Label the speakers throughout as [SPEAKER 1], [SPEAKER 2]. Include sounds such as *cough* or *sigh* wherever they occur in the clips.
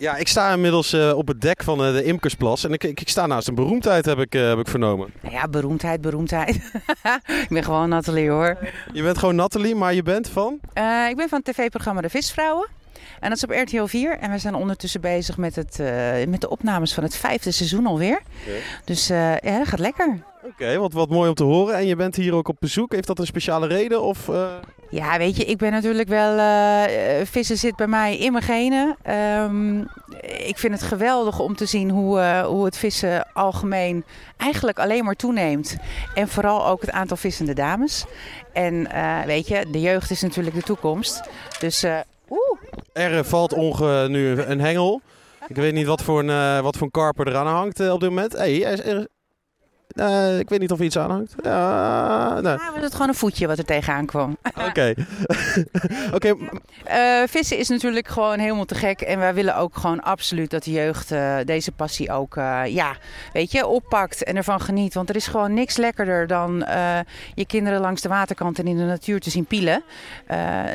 [SPEAKER 1] Ja, ik sta inmiddels uh, op het dek van uh, de Imkersplas. En ik, ik, ik, sta naast een beroemdheid, heb ik, uh, heb ik vernomen.
[SPEAKER 2] Nou ja, beroemdheid, beroemdheid. *laughs* ik ben gewoon Nathalie hoor.
[SPEAKER 1] Je bent gewoon Nathalie, maar je bent van?
[SPEAKER 2] ik ben van het tv-programma De Visvrouwen. En dat is op RTL 4. En we zijn ondertussen bezig met, het, met de opnames van het vijfde seizoen alweer. Okay. Dus ja, dat gaat lekker.
[SPEAKER 1] Oké, wat, wat mooi om te horen. En je bent hier ook op bezoek. Heeft dat een speciale reden? Of, uh...
[SPEAKER 2] Ja, weet je, ik ben natuurlijk wel. Uh, vissen zit bij mij in mijn genen. Um, ik vind het geweldig om te zien hoe, uh, hoe het vissen algemeen eigenlijk alleen maar toeneemt. En vooral ook het aantal vissende dames. En weet je, de jeugd is natuurlijk de toekomst. Dus.
[SPEAKER 1] Er valt onge nu een hengel. Ik weet niet wat voor een, wat voor een karper eraan hangt op dit moment. Hey, er uh, ik weet niet of er iets aanhangt. Uh,
[SPEAKER 2] nee. Ja, was het gewoon een voetje wat er tegenaan kwam. *laughs*
[SPEAKER 1] Oké. *laughs* Oké.
[SPEAKER 2] Uh, vissen is natuurlijk gewoon helemaal te gek. En wij willen ook gewoon absoluut dat de jeugd uh, deze passie ook, ja, weet je, oppakt en ervan geniet. Want er is gewoon niks lekkerder dan je kinderen langs de waterkant en in de natuur te zien pielen.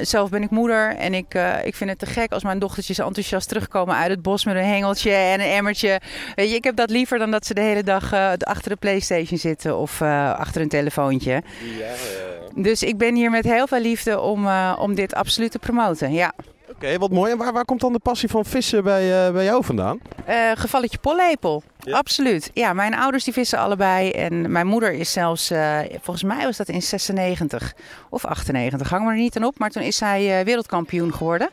[SPEAKER 2] zelf ben ik moeder en ik, ik vind het te gek als mijn dochtertjes enthousiast terugkomen uit het bos met een hengeltje en een emmertje. Weet je, ik heb dat liever dan dat ze de hele dag achter de PlayStation PlayStation zitten of uh, achter een telefoontje. Ja, ja, Dus ik ben hier met heel veel liefde om, uh, om dit absoluut te promoten. Ja.
[SPEAKER 1] Oké, okay, wat mooi. En waar, waar komt dan de passie van vissen bij, uh, bij jou vandaan?
[SPEAKER 2] Uh, gevalletje pollepel. Ja. Absoluut. Ja, mijn ouders die vissen allebei. En mijn moeder is zelfs, uh, volgens mij was dat in 96 of 98, hang me er niet aan op. Maar toen is zij wereldkampioen geworden.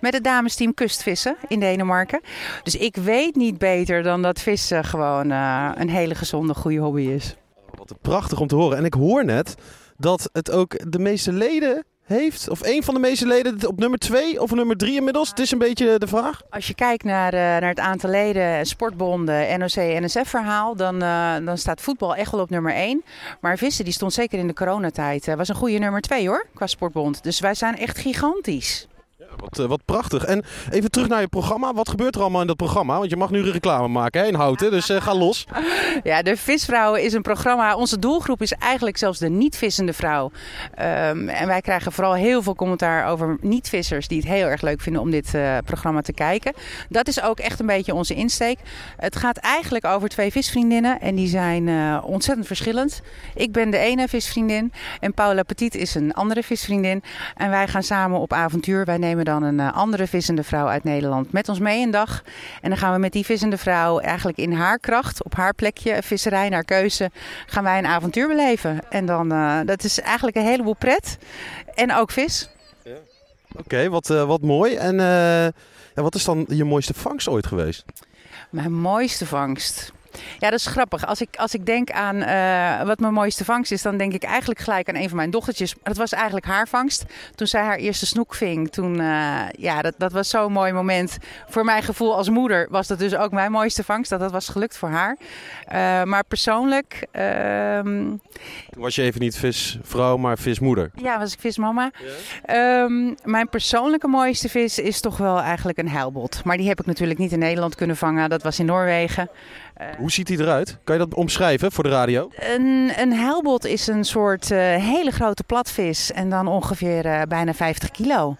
[SPEAKER 2] Met het damesteam kustvissen in Denemarken. Dus ik weet niet beter dan dat vissen gewoon een hele gezonde, goede hobby is.
[SPEAKER 1] Wat prachtig om te horen. En ik hoor net dat het ook de meeste leden heeft? Of een van de meeste leden op nummer 2 of nummer 3 inmiddels? Het is een beetje de vraag.
[SPEAKER 2] Als je kijkt naar, uh, naar het aantal leden, sportbonden, NOC, NSF verhaal, dan, uh, dan staat voetbal echt wel op nummer 1. Maar vissen die stond zeker in de coronatijd. Uh, was een goede nummer 2 hoor, qua sportbond. Dus wij zijn echt gigantisch.
[SPEAKER 1] Wat, eh, wat prachtig. En even terug naar je programma. Wat gebeurt er allemaal in dat programma? Want je mag nu reclame maken hè, in Houten, dus uh, ga los. *laughs*
[SPEAKER 2] Ja, De Visvrouwen is een programma. Onze doelgroep is eigenlijk zelfs de niet-vissende vrouw. Um, en wij krijgen vooral heel veel commentaar over niet-vissers die het heel erg leuk vinden om dit uh, programma te kijken. Dat is ook echt een beetje onze insteek. Het gaat eigenlijk over twee visvriendinnen en die zijn ontzettend verschillend. Ik ben de ene visvriendin en Paula Petit is een andere visvriendin. En wij gaan samen op avontuur. Wij nemen dan een uh, andere vissende vrouw uit Nederland met ons mee een dag. En dan gaan we met die vissende vrouw eigenlijk in haar kracht, op haar plekje, visserij naar keuze, gaan wij een avontuur beleven. En dan, uh, dat is eigenlijk een heleboel pret. En ook vis. Ja.
[SPEAKER 1] Oké, okay, wat, uh, wat mooi. En ja, wat is dan je mooiste vangst ooit geweest?
[SPEAKER 2] Mijn mooiste vangst. Ja, dat is grappig. Als ik, als ik denk aan uh, wat mijn mooiste vangst is, dan denk ik eigenlijk gelijk aan een van mijn dochtertjes. Dat was eigenlijk haar vangst. Toen zij haar eerste snoek ving, toen, uh, ja, dat, dat was zo'n mooi moment. Voor mijn gevoel als moeder was dat dus ook mijn mooiste vangst. Dat dat was gelukt voor haar. Uh, maar persoonlijk...
[SPEAKER 1] Toen was je even niet visvrouw, maar vismoeder.
[SPEAKER 2] Ja, was ik vismama. Ja. Um, mijn persoonlijke mooiste vis is toch wel eigenlijk een heilbot. Maar die heb ik natuurlijk niet in Nederland kunnen vangen. Dat was in Noorwegen.
[SPEAKER 1] Hoe ziet hij eruit? Kan je dat omschrijven voor de radio?
[SPEAKER 2] Een, een huilbot is een soort uh, hele grote platvis en dan ongeveer uh, bijna 50 kilo.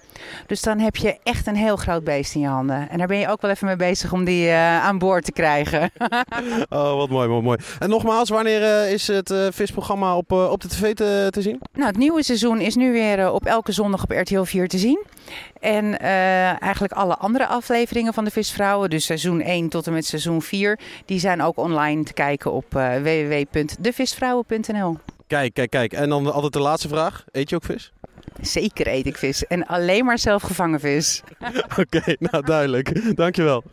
[SPEAKER 2] Dus dan heb je echt een heel groot beest in je handen. En daar ben je ook wel even mee bezig om die aan boord te krijgen. *laughs*
[SPEAKER 1] oh, wat mooi, wat mooi. En nogmaals, wanneer is het visprogramma op, op de tv te, te zien?
[SPEAKER 2] Nou, het nieuwe seizoen is nu weer op elke zondag op RTL 4 te zien. En eigenlijk alle andere afleveringen van de Visvrouwen, dus seizoen 1 tot en met seizoen 4, die zijn ook online te kijken op uh, www.devisvrouwen.nl.
[SPEAKER 1] Kijk, kijk, kijk. En dan altijd de laatste vraag. Eet je ook vis?
[SPEAKER 2] Zeker eet ik vis. En alleen maar zelf gevangen vis. *laughs*
[SPEAKER 1] Oké, okay, nou duidelijk. Dankjewel.